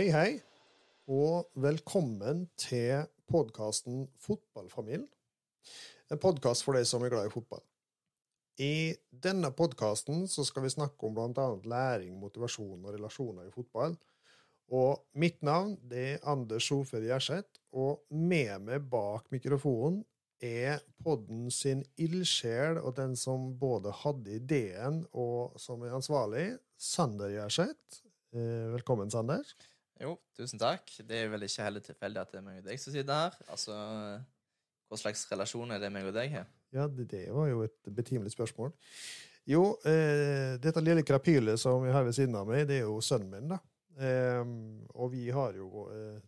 Hei, hei, og velkommen til podkasten Fotballfamilien. En podkast for deg som er glad i fotball. I denne podkasten skal vi snakke om bl.a. læring, motivasjon og relasjoner i fotball. Og mitt navn er Anders Sofjord Gjerseth, og med meg bak mikrofonen er podden sin ildsjel og den som både hadde ideen og som er ansvarlig, Sander Gjerseth. Eh, velkommen, Sander. Jo, tusen takk. Det er vel ikke heller tilfeldig at det er meg og deg som sitter her. Altså, Hva slags relasjon er det meg og deg har? Ja, det, var jo et betimelig spørsmål. Jo, eh, dette lille krapylet som vi har ved siden av meg, det er jo sønnen min, da. Eh, og vi har jo eh,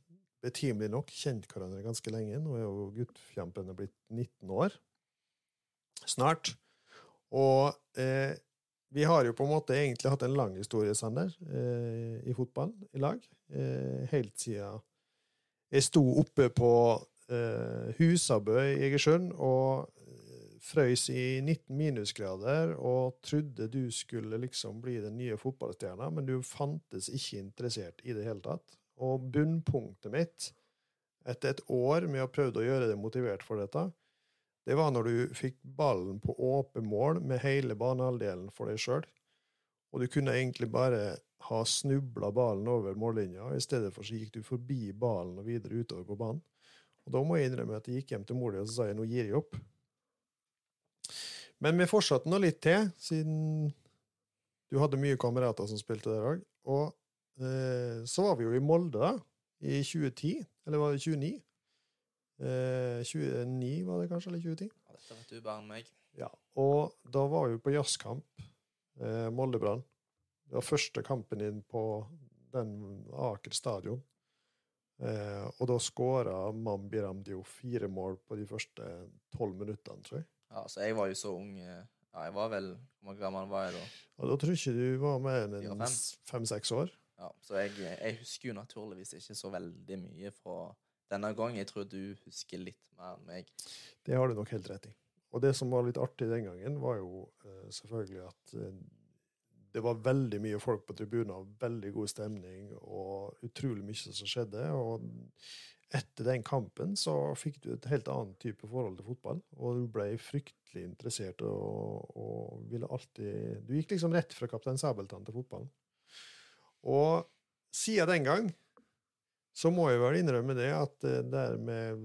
betimelig nok kjent hverandre ganske lenge. Nå er jo guttfjampen blitt 19 år snart. Og eh, vi har jo på en måte egentlig hatt en lang historie, Sander, eh, i fotball i lag. Eh, helt siden jeg sto oppe på eh, Husabø i Egersund og eh, frøys i 19 minusgrader og trodde du skulle liksom bli den nye fotballstjerna, men du fantes ikke interessert i det hele tatt. Og bunnpunktet mitt, etter et år med å prøve å gjøre deg motivert for dette, det var når du fikk ballen på åpent mål med hele banehalvdelen for deg sjøl, og du kunne egentlig bare ha snubla ballen over mållinja, i stedet for så gikk du forbi ballen og videre utover på banen. Og Da må jeg innrømme at jeg gikk hjem til mor og så sa jeg, nå gir jeg opp. Men vi fortsatte nå litt til, siden du hadde mye kamerater som spilte der òg. Og eh, så var vi jo i Molde da, i 2010, eller var det 29? Eh, 29 var det kanskje, eller 2010? Ja, dette vet du bare om meg. Ja, Og da var vi på jazzkamp, eh, Molde-Brann. Det var første kampen din på den Aker stadion. Eh, og da skåra Mambi Ramdio fire mål på de første tolv minuttene, tror jeg. Ja, så jeg var jo så ung. eh, Ja, jeg var vel Hvor gammel var jeg da? Og da tror jeg ikke du var mer enn fem. fem-seks år. Ja, Så jeg, jeg husker jo naturligvis ikke så veldig mye fra denne gangen. Jeg tror du husker litt mer enn meg. Det har du nok helt rett i. Og det som var litt artig den gangen, var jo eh, selvfølgelig at eh, det var veldig mye folk på tribunen, veldig god stemning og utrolig mye som skjedde. Og etter den kampen så fikk du et helt annet type forhold til fotball, og du ble fryktelig interessert og, og ville alltid Du gikk liksom rett fra Kaptein Sabeltann til fotballen. Og siden den gang så må jeg vel innrømme det at det der med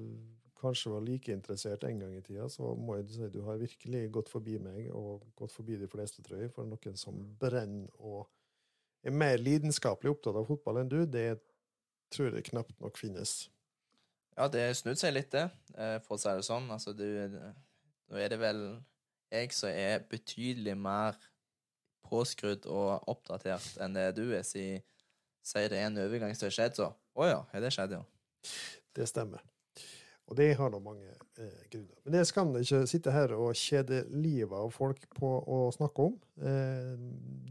kanskje var like interessert en gang i tida, så må jeg si du har virkelig gått forbi meg, og gått forbi de fleste, tror jeg. For noen som brenner og er mer lidenskapelig opptatt av fotball enn du, det tror jeg knapt nok finnes. Ja, det snudd seg litt, det, eh, for å si det sånn. Altså, du Nå er det vel jeg som er betydelig mer påskrudd og oppdatert enn det du er, si sier det er en overgang som har skjedd, så Å ja, har det skjedd, ja. Det stemmer. Og det har da mange eh, grunner. Men det skal ikke sitte her og kjede livet av folk på å snakke om. Eh,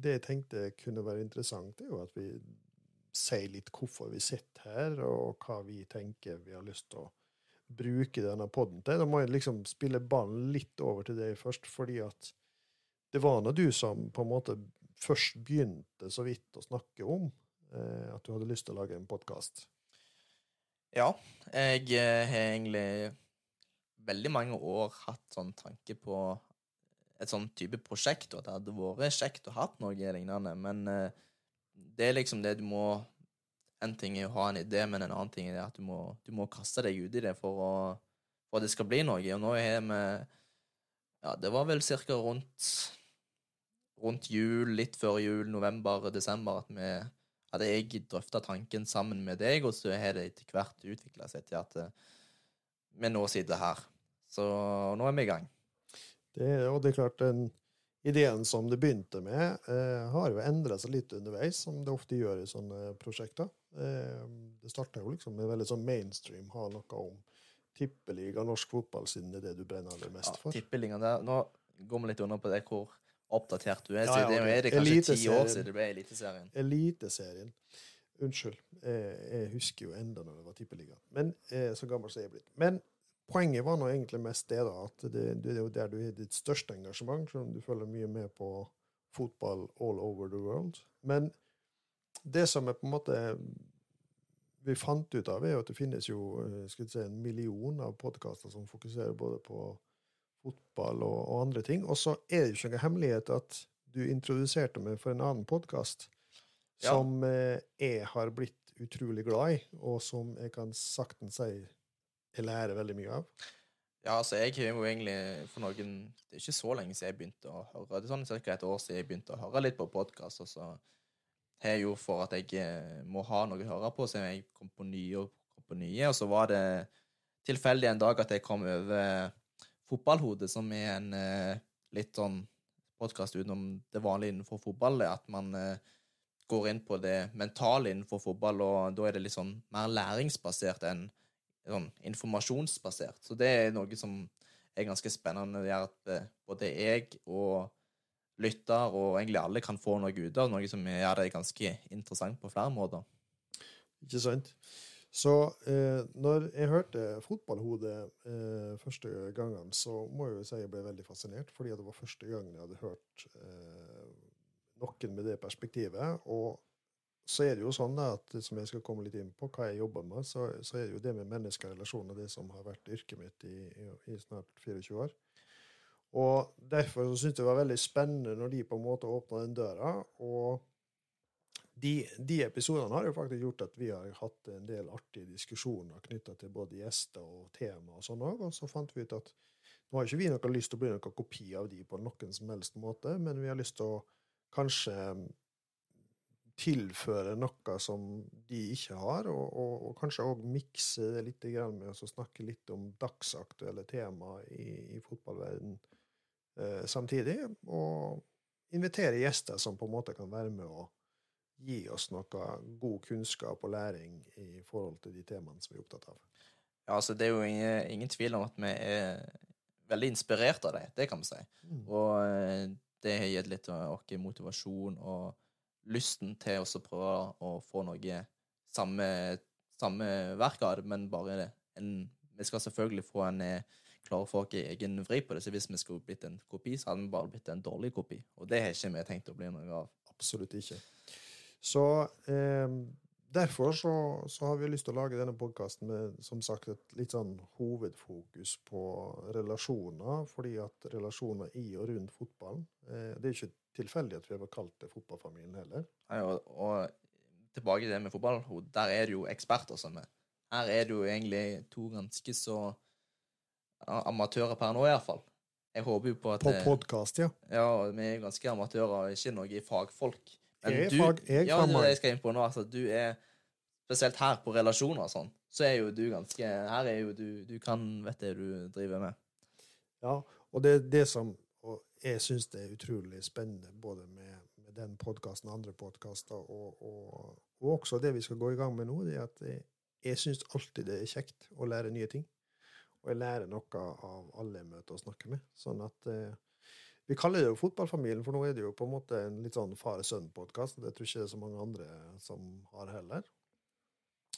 det jeg tenkte kunne være interessant, er jo at vi sier litt hvorfor vi sitter her, og hva vi tenker vi har lyst til å bruke denne poden til. Da må jeg liksom spille ballen litt over til deg først, fordi at det var nå du som på en måte først begynte så vidt å snakke om eh, at du hadde lyst til å lage en podkast. Ja, jeg eh, har egentlig veldig mange år hatt sånn tanke på et sånn type prosjekt, og at det hadde vært kjekt å ha noe lignende, men eh, det er liksom det du må En ting er å ha en idé, men en annen ting er at du må, du må kaste deg ut i det for, å, for at det skal bli noe. Og nå har vi Ja, det var vel cirka rundt rundt jul, litt før jul, november, desember, at vi hadde jeg drøfta tanken sammen med deg, og så har det etter hvert utvikla seg til at eh, vi nå sitter her. Så nå er vi i gang. Det, og det er klart, den ideen som det begynte med, eh, har jo endra seg litt underveis, som det ofte gjør i sånne prosjekter. Eh, det starta jo liksom med veldig sånn mainstream, ha noe om tippeliga, norsk fotball, siden det er det du brenner aller mest for. Ja, der Nå går vi litt under på det hvor oppdatert du er. Ja, ja, det er kanskje ti år siden det ble Eliteserien. Eliteserien. Unnskyld. Jeg, husker jo enda når det var tippeliga. Men eh, så gammel som jeg er blitt. Men poenget var nå egentlig mest det, da, at det, det er jo der du har ditt største engasjement, selv om du følger mye med på fotball all over the world. Men det som er på en måte vi fant ut av, er at det finnes jo eh, si, en million av podkaster som fokuserer både på fotball og, og andre ting. Og så er det jo ikke noen hemmelighet at du introduserte meg for en annen podkast Ja. som eh, jeg har blitt utrolig glad i, og som jeg kan saktens si jeg lærer veldig mye av. Ja, altså, jeg har jo egentlig for noen Det er ikke så lenge siden jeg begynte å høre. Det er sånn ca. et år siden jeg begynte å høre litt på podkast, og så har jeg jo for at jeg eh, må ha noe å høre på, så jeg kom på nye og kom på nye, og så var det tilfeldig en dag at jeg kom over Fotballhodet, som er en eh, litt sånn podkast utenom det vanlige innenfor fotball, at man eh, går inn på det mentale innenfor fotball, og da er det litt sånn mer læringsbasert enn sånn informasjonsbasert. Så det er noe som er ganske spennende. Det er at eh, både jeg og lytter og egentlig alle kan få noe ut av, noe som gjør det ganske interessant på flere måter. Ikke sant? Så eh, når jeg hørte Fotballhodet eh, første gangen, så må jeg jo si jeg ble veldig fascinert, fordi det var første gangen jeg hadde hørt eh, noen med det perspektivet. Og så er det jo sånn at som jeg skal komme litt inn på, hva jeg jobber med, så, så er det jo det med menneskerelasjoner det som har vært yrket mitt i, i, i snart 24 år. Og derfor syntes jeg det var veldig spennende når de på en måte åpna den døra. og de, de episodene har jo faktisk gjort at vi har hatt en del artige diskusjoner knytta til både gjester og tema og sånn òg, og så fant vi ut at nå har ikke vi noe lyst til å bli noen kopi av de på noen som helst måte, men vi har lyst til å kanskje tilføre noe som de ikke har, og, og, og kanskje òg mikse det litt med å snakke litt om dagsaktuelle tema i, i fotballverden eh, samtidig, og invitere gjester som på en måte kan være med å gi oss noe god kunnskap og læring i forhold til de temaene som vi er opptatt av. Ja, altså Det er jo ingen, ingen tvil om at vi er veldig inspirert av det, det kan vi si. Mm. Og eh, det har gitt litt av oss motivasjon og lysten til å prøve å få noe samme, samme verk av det, men bare en Vi skal selvfølgelig få en eh, klare for oss egen vri på det, så hvis vi skulle blitt en kopi, så hadde vi bare blitt en dårlig kopi. Og det har ikke vi tenkt å bli noe av. Absolutt ikke. Så eh, derfor så, så har vi lyst til å lage denne podkasten med som sagt et litt sånn hovedfokus på relasjoner, fordi at relasjoner i og rundt fotballen eh, Det er ikke tilfeldig at vi har kalt det fotballfamilien heller. Nei, og, og tilbake til det med fotball, der er det jo eksperter som er. Her er det jo egentlig to ganske så amatører per nå, iallfall. Jeg håper jo på at På podkast, ja. Ja, vi er ganske amatører, ikke noe fagfolk. Jeg er du, fag- jeg ja, det er det jeg skal inn på nå. Altså, du er Spesielt her på relasjoner og sånn, så er jo du ganske Her er jo du Du kan vet det du driver med. Ja, og det er det som jeg syns det er utrolig spennende både med, med den podkasten og andre podkaster, og, og, og også det vi skal gå i gang med nå, det er at jeg, jeg syns alltid det er kjekt å lære nye ting. Og jeg lærer noe av alle jeg møter og snakker med. Sånn at eh, Vi kaller det jo Fotballfamilien, for nå er det jo på en måte en litt sånn far-sønn-podkast. Det tror ikke det er så mange andre som har heller.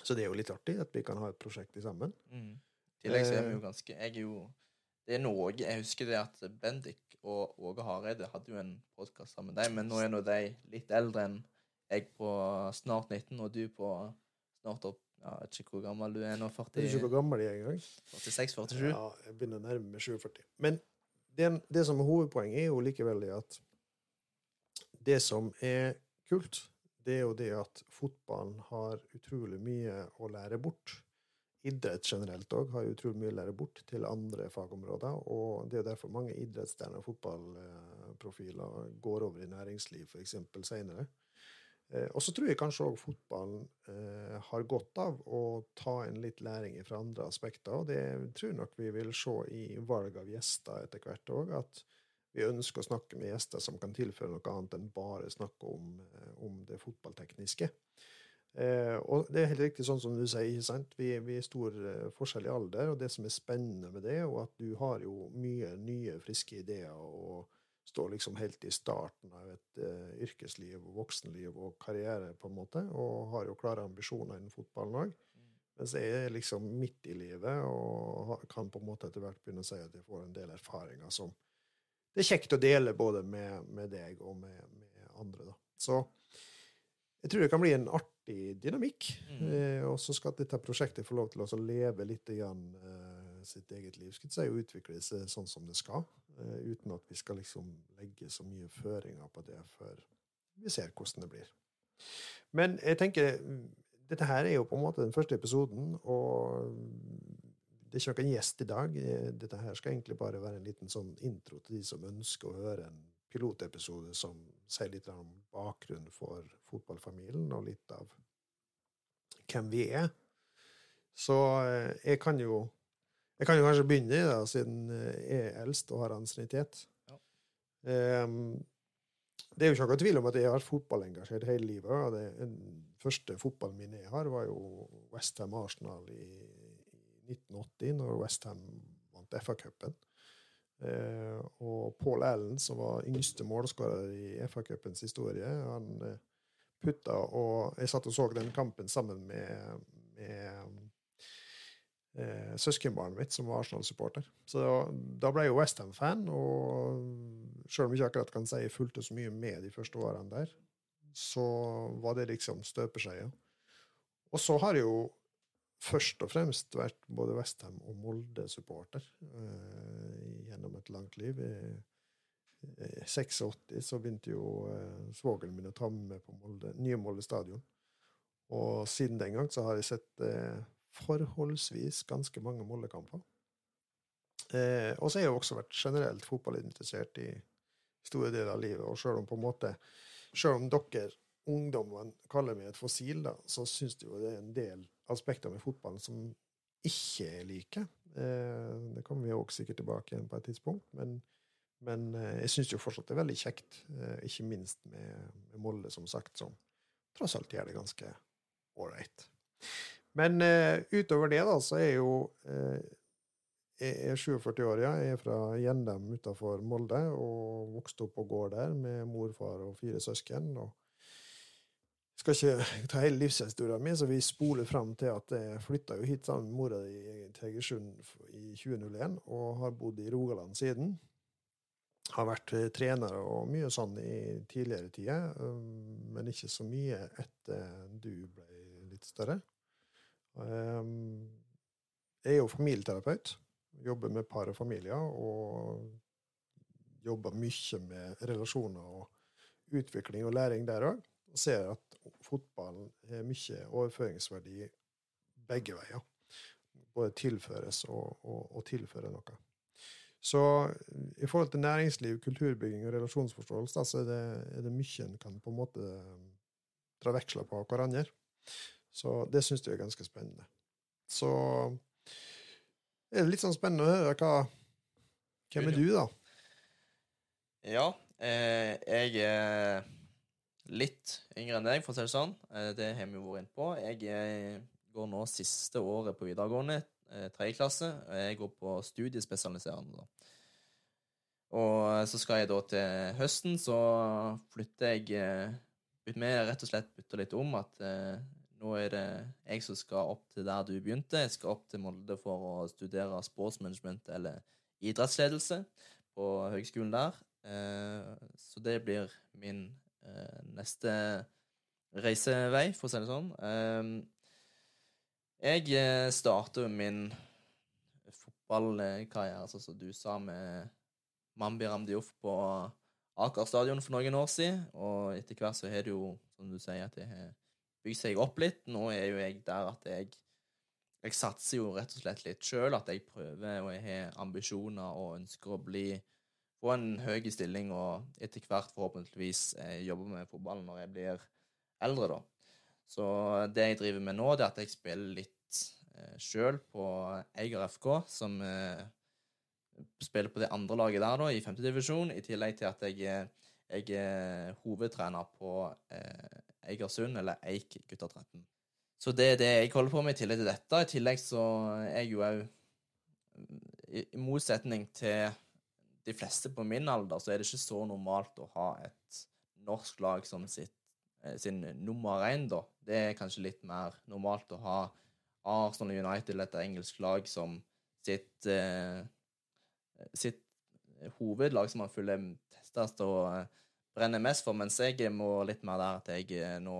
Så det er jo litt artig at vi kan ha et prosjekt sammen. Mm. I tillegg så er vi Eh. jo ganske Jeg er jo Det er noe Jeg husker det at Bendik og Åge Hareide hadde jo en podkast sammen med deg, men nå er nå de litt eldre enn jeg på snart 19, og du på snart opp ja, Jeg vet ikke hvor gammel du er nå. 40, Jeg vet ikke hvor gammel jeg er engang. 46-47? Ja, jeg begynner å nærme meg 47. Men det, det som er hovedpoenget, er jo likevel det at det som er kult, det er jo det at fotballen har utrolig mye å lære bort. Idrett generelt òg har utrolig mye å lære bort til andre fagområder. Og det er derfor mange idrettsstjerner og fotballprofiler går over i næringsliv, f.eks. seinere. Eh, Og så tror jeg kanskje òg fotballen eh, har godt av å ta en litt læring fra andre aspekter. Og det tror jeg nok vi vil se i valg av gjester etter hvert òg. At vi ønsker å snakke med gjester som kan tilføre noe annet enn bare snakke om, eh, om det fotballtekniske. Eh, og det er helt riktig sånn som du sier, ikke sant? Vi, vi er stor eh, forskjell i alder, og det som er spennende med det, er at du har jo mye nye, friske ideer og står liksom helt i starten av et uh, yrkesliv og voksenliv og karriere, på en måte, og har jo klare ambisjoner innen fotballen òg. Mens jeg er liksom midt i livet og kan på en måte etter hvert begynne å si at jeg får en del erfaringer som det er kjekt å dele både med, med deg og med, med andre. da. Så jeg tror det kan bli en artig dynamikk. Mm. Eh, og så skal dette prosjektet få lov til å leve litt igjen, eh, sitt eget liv. Skal si og utvikle seg sånn som det skal, uten at vi skal liksom legge så mye føringer på det før vi ser hvordan det blir. Men jeg tenker mm, dette her er jo på en måte den første episoden, og det er ikke noen gjest i dag. Eh, Dette her skal egentlig bare være en liten sånn intro til de som ønsker å høre en pilotepisode som sier litt om bakgrunnen for fotballfamilien, og litt av hvem vi er. Så eh, jeg kan jo jeg kan jo kanskje begynne, da, siden jeg er eldst og har ansiennitet. Ja. Um, det er jo ikke noe tvil om at jeg har vært fotballengasjert hele livet. og det, Den første fotballen min jeg har, var jo Westham Arsenal i, i 1980, når Westham vant FA-cupen. Eh, og Paul Allen, som var yngste målskårer i FA-cupens historie, han eh, putta og Jeg satt og så den kampen sammen med, med eh, søskenbarnet mitt, som var Arsenal-supporter. Så da, ble jeg jo Westham-fan, og selv om jeg ikke akkurat kan si jeg fulgte så mye med de første årene der, så var det liksom støpeskjea. Og så har jeg jo først og fremst vært både Westham og Molde-supporter eh, gjennom et langt liv. I 86 så begynte jo eh, svogeren min å ta med på Molde, nye Molde stadion. Og siden den gang så har jeg sett eh, forholdsvis ganske mange Molde-kamper. Eh, og så har jeg jo også vært generelt fotballinteressert i store deler av livet. Og selv om på en måte selv om dere ungdommen kaller meg et fossil, da, så syns de jo det er en del aspekter med fotballen som ikke er like. Eh, det kommer vi òg sikkert tilbake igjen på et tidspunkt. Men, men eh, jeg syns jo fortsatt det er veldig kjekt, eh, ikke minst med, med Molde, som sagt, som tross alt gjør det ganske ålreit. Men uh, utover det, da, så er jo uh, Jeg er 47 år, ja. Jeg er fra Gjendem utafor Molde og vokste opp på gård der med morfar og fire søsken. og skal ikke ta hele livshistorien min, så vi spoler fram til at jeg flytta jo hit sammen med mora di til Egersund i 2001, og har bodd i Rogaland siden. Har vært eh, trener og mye sånn i tidligere tider, men ikke så mye etter du ble litt større. Um, Jeg er jo familieterapeut. Jobber med par og familier, og jobber mye med relasjoner og utvikling og læring der òg og ser at fotballen har mye overføringsverdi begge veier. Både tilføres og, og, og tilfører noe. Så i forhold til næringsliv, kulturbygging og relasjonsforståelse, så er det, er det mye en kan på en måte dra veksler på hverandre. Så det syns jeg er ganske spennende. Så det er litt sånn spennende å høre hva Hvem er du, da? Ja, eh, jeg er litt yngre enn deg, for å si det sånn. Eh, det har vi jo vært inne på. Jeg eh, går nå siste året på videregående, eh, tredje klasse. og Jeg går på studiespesialiserende. da. Og så skal jeg da til høsten, så flytter jeg ut med rett og slett bytter litt om. At nå er det jeg som skal opp til der du begynte. Jeg skal opp til Molde for å studere sportsmanagement eller idrettsledelse på høgskolen der. Eh, så det blir min eh, neste reisevei, for å si det sånn. Eh, jeg starter min fotballkarriere, sånn som du sa, med Mambi Ramdiouf på Aker stadion for noen år siden. Og etter hvert så har det jo, som du sier, at jeg har bygd seg opp litt. Nå er jo jeg der at jeg jeg satser jo rett og slett litt sjøl, at jeg prøver og jeg har ambisjoner og ønsker å bli få en høy stilling og etter hvert forhåpentligvis eh, jobbe med fotballen når jeg blir eldre, da. Så det jeg driver med nå, det er at jeg spiller litt eh, sjøl på Eiger FK, som eh, spiller på det andre laget der, da, i femtedivisjon, i tillegg til at jeg, jeg er hovedtrener på eh, Eigersund, eller Eik gutta 13. Så det er det jeg holder på med i tillegg til dette. I tillegg så er jeg jo òg i, I motsetning til de fleste på min alder, så er det ikke så normalt å ha et norsk lag som sitt, eh, sin nummer én, da. Det er kanskje litt mer normalt å ha Arsenal United eller et engelsk lag som sitt eh, sitt hovedlag som man følger testest og eh, brenner mest for, mens jeg må litt mer der at jeg eh, nå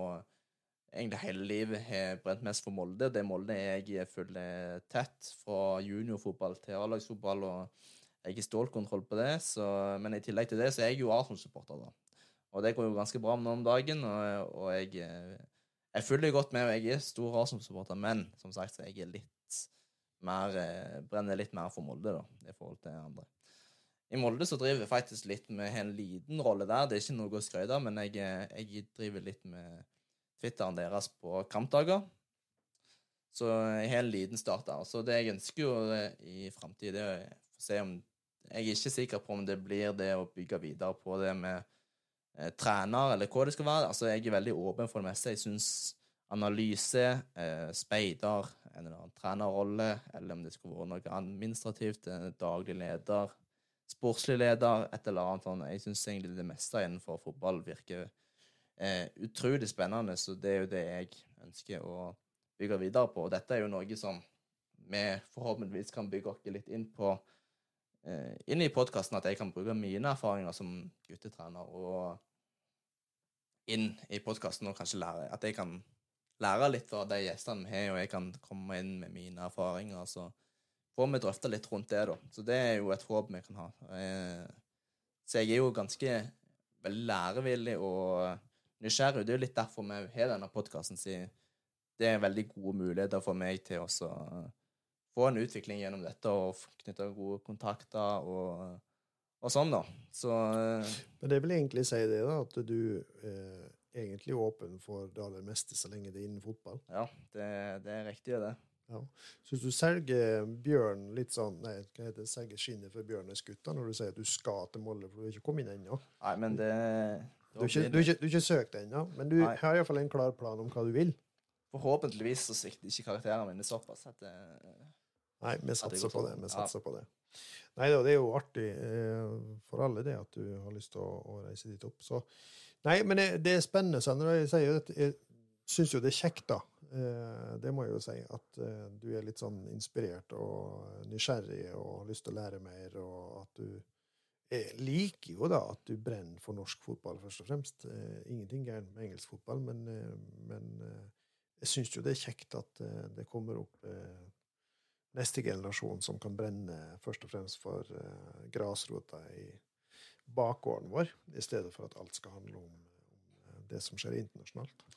egentlig hele livet har brent mest for Molde. Det er Molde jeg følger tett, fra juniorfotball til A-lagsfotball, og jeg har stålkontroll på det. Så, men i tillegg til det så er jeg jo Arsenal-supporter, da. Og det går jo ganske bra nå om dagen, og, og jeg, eh, jeg følger godt med, og jeg er stor Arsenal-supporter, men som sagt så er jeg litt mer, eh, brenner litt mer for Molde, da, i forhold til andre. I Molde så driver jeg faktisk litt med en liten rolle der. Det er ikke noe å skryte av, men jeg, eh, jeg driver litt med Twitteren deres på kampdager. Så jeg har en liten start der. Så det jeg ønsker jo i framtida, er å se om Jeg er ikke sikker på om det blir det å bygge videre på det med eh, trener, eller hva det skal være. Altså, jeg er veldig åpen for det meste. Jeg syns analyse, eh, speider, en eller annen trenerrolle, eller om det skulle vært noe administrativt, eh, daglig leder, sportslig leder, et eller annet sånn. Jeg syns egentlig det meste innenfor fotball virker eh, utrolig spennende, så det er jo det jeg ønsker å bygge videre på. Og dette er jo noe som vi forhåpentligvis kan bygge oss litt inn på eh, inn i podkasten, at jeg kan bruke mine erfaringer som guttetrener og inn i podkasten og kanskje lære At jeg kan lære litt fra de gjestene vi har, og jeg kan komme inn med mine erfaringer. Så får vi drøfta litt rundt det, da. Så det er jo et håp vi kan ha. Eh, så jeg er jo ganske veldig lærevillig og nysgjerrig. Det er jo litt derfor vi har denne podkasten, siden det er veldig gode muligheter for meg til å få en utvikling gjennom dette og knytte gode kontakter og, og sånn, da. Så eh, Men det vil egentlig si det, da, at du eh, egentlig er åpen for det aller meste så lenge det er innen fotball? Ja, det, det er riktig, det. Ja. Så hvis du selger bjørn litt sånn Nei, hva heter det? Selger skinnet for bjørn er skutt da, når du sier at du skal til Molde, for du har ikke kommet inn ennå? Nei, men det Du har ikke, du har ikke, ikke søkt ennå, men du Nei. har iallfall en klar plan om hva du vil? Forhåpentligvis så svikter ikke karakterene mine såpass at det Nei, vi satser på det. Vi satser Ja. på det. Nei da, det er jo artig eh, for alle det at du har lyst til å, å reise dit opp. Så Nei, men det, det er spennende. Sander. Jeg sier jeg syns jo det er kjekt, da. Eh, det må jeg jo si. At eh, du er litt sånn inspirert og nysgjerrig og har lyst til å lære mer, og at du jeg liker jo da at du brenner for norsk fotball, først og fremst. Eh, ingenting gærent med engelsk fotball, men, men jeg syns jo det er kjekt at det kommer opp neste generasjon som kan brenne først og fremst for grasrota i bakgården vår, i stedet for at alt skal handle om, det som skjer internasjonalt.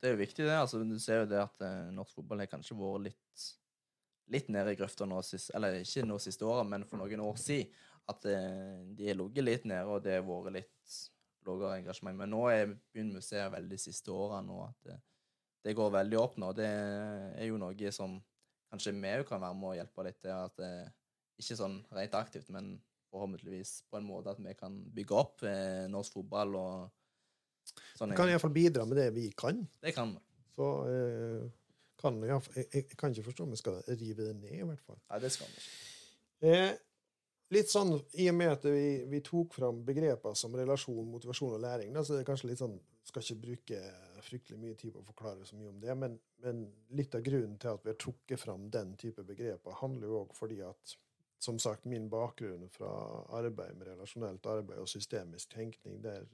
Det er jo viktig, det. altså Du ser jo det at eh, norsk fotball har kanskje vært litt litt nede i grøfta nå sist, eller ikke nå siste året, men for noen år siden. At eh, de har ligget litt nede, og det har vært litt lavere engasjement. Men nå er, begynner vi å se veldig siste årene at det, det går veldig opp nå. Det er jo noe som kanskje vi òg kan være med å hjelpe litt til. At det, ikke sånn rent aktivt, men forhåpentligvis på en måte at vi kan bygge opp eh, norsk fotball og sånn. Vi kan iallfall bidra med det vi kan. Det kan vi. Så eh, kan jeg, jeg, jeg kan ikke forstå om vi skal rive det ned, i hvert fall. Nei, det skal vi. Eh, litt sånn, I og med at vi, vi tok fram begreper som relasjon, motivasjon og læring, da, så er det kanskje litt sånn Skal ikke bruke fryktelig mye tid på å forklare så mye om det, men, men litt av grunnen til at vi har trukket fram den type begreper, handler jo òg fordi at som sagt, min bakgrunn fra arbeid med relasjonelt arbeid og systemisk tenkning, der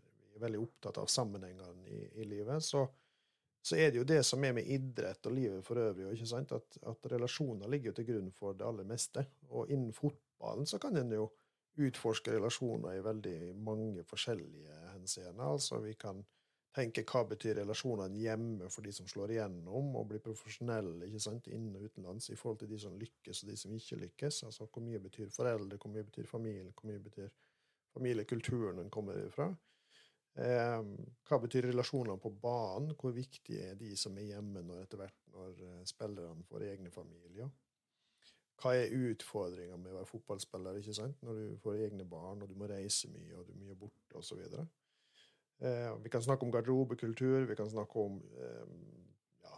er veldig opptatt av sammenhengene i, i livet, så, så er det jo det som er med idrett og livet for øvrig? At, at relasjoner ligger jo til grunn for det aller meste. Og innen fotballen så kan en jo utforske relasjoner i veldig mange forskjellige henseender. Altså vi kan tenke hva betyr relasjonene hjemme for de som slår igjennom, og blir profesjonelle ikke sant, innen og utenlands i forhold til de som lykkes og de som ikke lykkes. Altså hvor mye betyr foreldre, hvor mye betyr familie, hvor mye betyr familiekulturen en kommer ifra. Eh, hva betyr relasjonene på banen? Hvor viktig er de som er hjemme når etter hvert når eh, spillerne får egne familier? Hva er utfordringa med å være fotballspiller ikke sant? når du får egne barn, og du må reise mye, og du er mye borte, osv.? Eh, vi kan snakke om garderobekultur, vi kan snakke om eh, ja,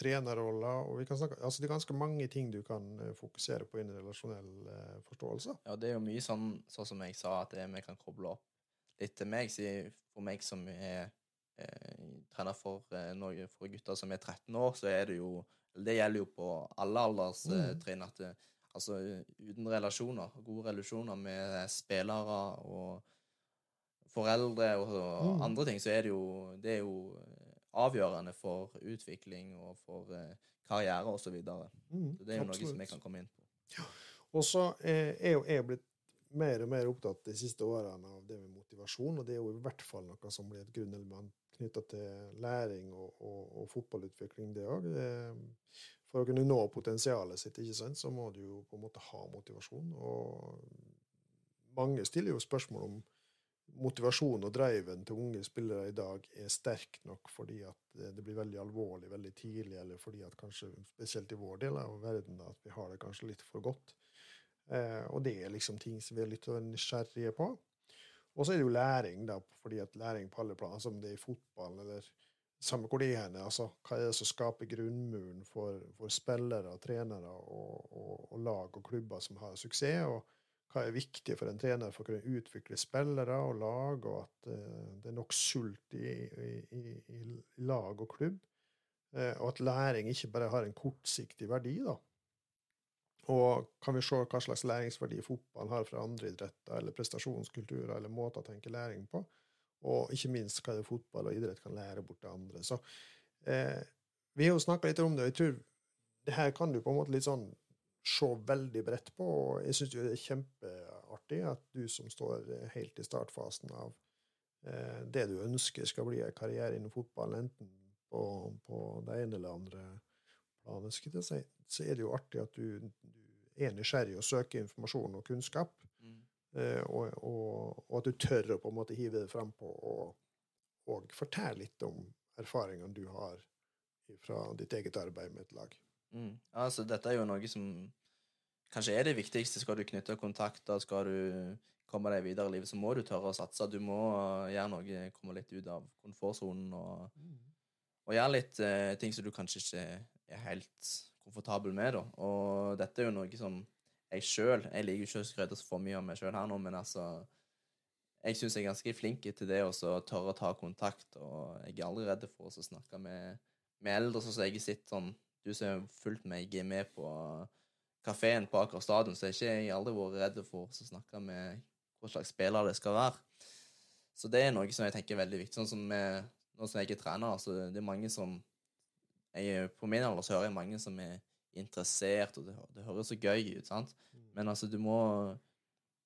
trenerroller og vi kan snakke, altså Det er ganske mange ting du kan eh, fokusere på innen relasjonell eh, forståelse. Ja, det er jo mye sånn, sånn som jeg sa, at vi kan koble opp litt til meg. Så for meg som er eh, trener for, eh, for gutter som er 13 år, så er det jo Det gjelder jo på alle alderstrinn. at det, altså uten relasjoner, gode relasjoner med spillere og foreldre og, og Mm. andre ting, så er det jo, det er jo eh, avgjørende for utvikling og for eh, karriere og så videre. Mm, Så det er jo noe som jeg kan komme inn på. Og så eh, er jo jeg blitt mer og mer opptatt de siste årene av det med motivasjon, og det er jo i hvert fall noe som blir et grunnelement knytta til læring og, og, og fotballutvikling, det òg. For å kunne nå potensialet sitt, ikke sant, så må du jo på en måte ha motivasjon. Og mange stiller jo spørsmål om motivasjonen og driven til unge spillere i dag er sterk nok fordi at det blir veldig alvorlig veldig tidlig, eller fordi at kanskje spesielt i vår del av verden at vi har det kanskje litt for godt. Eh, og det er liksom ting som vi er litt nysgjerrige på. Og så er det jo læring, da, fordi at læring på alle plan, som det er i fotball eller samme hvor det er henne, altså, hva er det som skaper grunnmuren for, for spillere, trenere og, og, og lag og klubber som har suksess, og hva er viktig for en trener for å kunne utvikle spillere og lag, og at eh, det er nok sult i, i, i, i lag og klubb, eh, og at læring ikke bare har en kortsiktig verdi, da. Og kan vi se hva slags læringsverdi fotball har fra andre idretter, eller prestasjonskulturer, eller måter å tenke læring på, og ikke minst hva det fotball og idrett kan lære bort til andre. Så eh, vi har jo snakka litt om det, og jeg tror det her kan du på en måte litt sånn se veldig bredt på, og jeg syns det er kjempeartig at du som står helt i startfasen av eh, det du ønsker skal bli en karriere innen fotball, enten på, på det ene eller andre planet, skal jeg si, så er det jo artig at du, du er nysgjerrig og søker informasjon og kunnskap, Mm. eh, og, og, og at du tør å på en måte hive det frampå og, og fortelle litt om erfaringene du har fra ditt eget arbeid med et lag. Mm. Altså, dette er jo noe som kanskje er det viktigste. Skal du knytte kontakter, skal du komme deg videre i livet, så må du tørre å satse. Du må gjøre noe, komme litt ut av komfortsonen og, og gjøre litt eh, ting som du kanskje ikke er helt komfortabel med. Da. Og dette er jo noe som jeg sjøl Jeg liker ikke å skryte så for mye av meg sjøl her nå, men altså Jeg syns jeg er ganske flink til det å tørre å ta kontakt, og jeg er aldri redd for å snakke med, med eldre, sånn som jeg sitter sånn du som har fulgt meg er med på kafeen på Aker stadion, så jeg har ikke aldri vært redd for å snakke med hva slags spiller det skal være. Så det er noe som jeg tenker er veldig viktig. Sånn som med, Nå som jeg er trener, så det er mange som jeg, På min alder så hører jeg mange som er interessert, og det, det høres så gøy ut, sant? Men altså, du må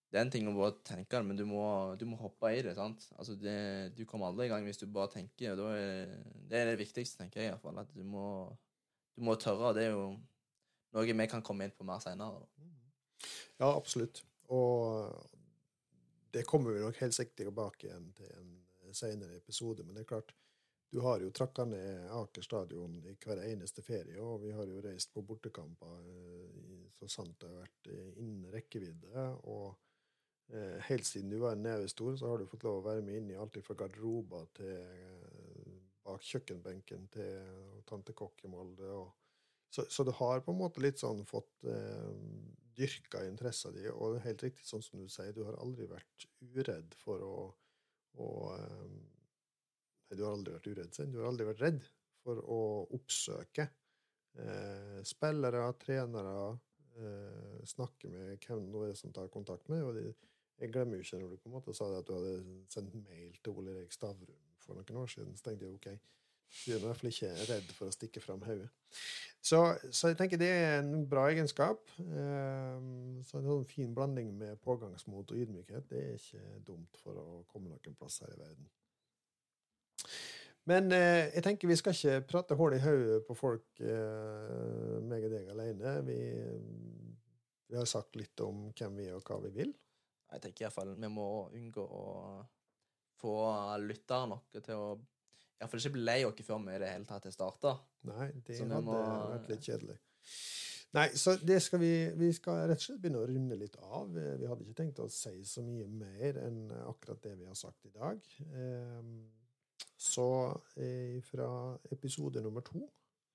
Det er en ting å bare tenke det, men du må, du må hoppe i det, sant? Altså, det, du kommer aldri i gang hvis du bare tenker, og er det er det viktigste, tenker jeg i hvert fall, at du må du må tørre, og det er jo noe vi kan komme inn på mer seinere. Ja, absolutt. Og det kommer vi nok helt sikkert tilbake igjen til en senere episode, men det er klart, du har jo trakka ned Aker stadion i hver eneste ferie, og vi har jo reist på bortekamper eh, så sant det har vært eh, innen rekkevidde. Og eh, helt siden du var en neve stor, så har du fått lov å være med inn i alt fra garderober til bak kjøkkenbenken til tante Kokk i Molde. og så, så du har på en måte litt sånn fått eh, dyrka interessa di, og helt riktig sånn som du sier, du har aldri vært uredd for å, å eh, Nei, du har aldri vært uredd, du har aldri vært redd for å oppsøke eh, spillere, trenere, eh, snakke med hvem det er som tar kontakt med. og de, jeg glemmer jo ikke når du på en måte sa det at du hadde sendt mail til Ole Erik Stavrum for noen år siden. Så tenkte jeg ok, du er i hvert fall ikke redd for å stikke fram hodet. Så, så jeg tenker det er en bra egenskap. Um, så en sånn fin blanding med pågangsmot og ydmykhet, det er ikke dumt for å komme noen plass her i verden. Men eh, jeg tenker vi skal ikke prate hull i hodet på folk, eh, meg og deg alene. Vi, vi har sagt litt om hvem vi er, og hva vi vil. Jeg tenker i hvert fall vi må unngå å få lyttere noe til å Iallfall ikke bli lei oss før vi i det hele tatt har starta. Nei, det hadde må- vært litt kjedelig. Nei, så det skal vi, vi skal rett og slett begynne å runde litt av. Vi hadde ikke tenkt å si så mye mer enn akkurat det vi har sagt i dag. Ehm, Så eh, fra episode nummer to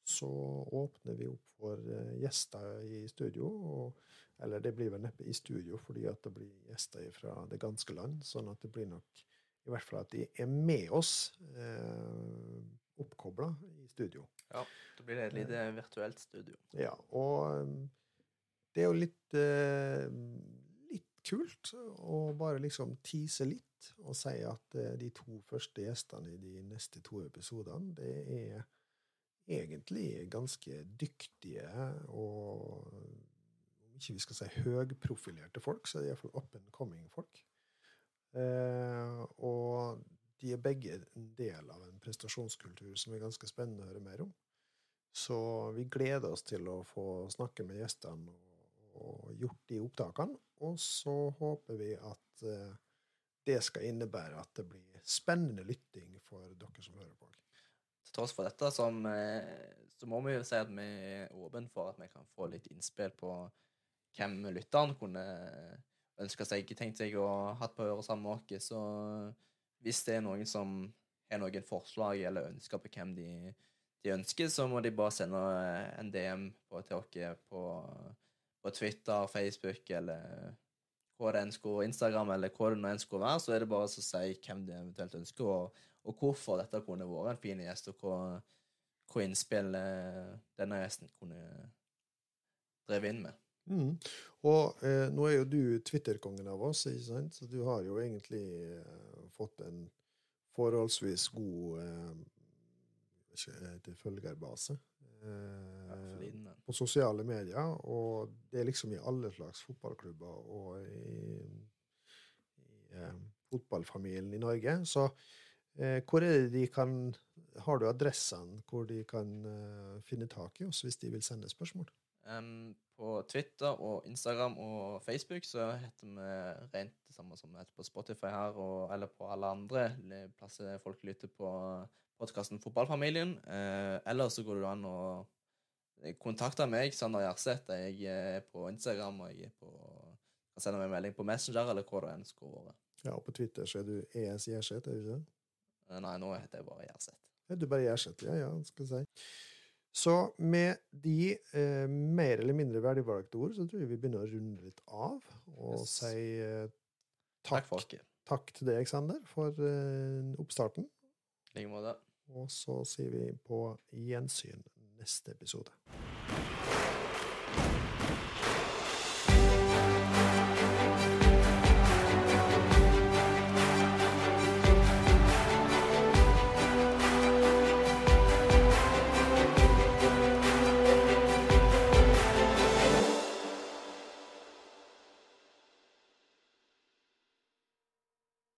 så åpner vi opp for eh, gjester i studio. Og, eller det blir vel neppe i studio, fordi at det blir gjester fra det ganske land. Sånn at det blir nok i hvert fall at de er med oss eh, oppkobla i studio. Ja, Da blir det et lite virtuelt studio. Ja, og det er jo litt, eh, kult å bare liksom tease litt og si at eh, de to første gjestene i de neste to episodene, det er egentlig ganske dyktige og om ikke vi skal si høgprofilerte folk, så er det iallfall up and coming folk. Eh, og de er begge en del av en prestasjonskultur som er ganske spennende å høre mer om. Så vi gleder oss til å få snakke med gjestene og, og gjort de opptakene. Og så håper vi at eh, det skal innebære at det blir spennende lytting for dere som hører på. Til tross for dette som, eh, så må vi jo si at vi er åpne for at vi kan få litt innspill på hvem lytteren kunne ønske seg, tenkt seg å hatt på øret sammen med oss. Så hvis det er noen som har noen forslag eller ønsker på hvem de, de ønsker, så må de bare sende en DM på, til oss på, på Twitter, Facebook eller hva det enn skulle, Instagram eller hvor det enn skulle være, så er det bare å si hvem du eventuelt ønsker, og, og hvorfor dette kunne vært en fin gjest, og hva, hva innspill eh, denne gjesten kunne drevet inn med. Mm. Og eh, nå er jo du Twitter-kongen av oss, ikke sant? så du har jo egentlig eh, fått en forholdsvis god eh, følgerbase eh, sosiale medier. Og det er liksom i alle slags fotballklubber og i, i eh, fotballfamilien i Norge. Så eh, hvor er det de kan Har du adressene hvor de kan finne tak i oss hvis de vil sende spørsmål? Um, på Twitter og Instagram og Facebook så heter vi rent det samme som heter på Spotify her, og, eller på alle andre plasser folk lytter på podkasten Fotballfamilien. Eh, eller så går det an å kontakte meg, Sander Gjerseth. Jeg er på Instagram, og jeg er på kan sende meg en melding på Messenger, eller hvor det enn skulle være. Ja, og på Twitter så er du ES Gjerseth, er du ikke det? Eh, nei, nå heter jeg bare Gjerseth. Er du bare Gjerseth? Ja, ja, skal jeg si. Så med de eh, mer eller mindre verdigvalgte ord, så tror jeg vi begynner å runde litt av og yes. si eh, takk, takk, takk, til deg, Sander, for eh, oppstarten. I like måte. Og så sier vi på gjensyn neste episode.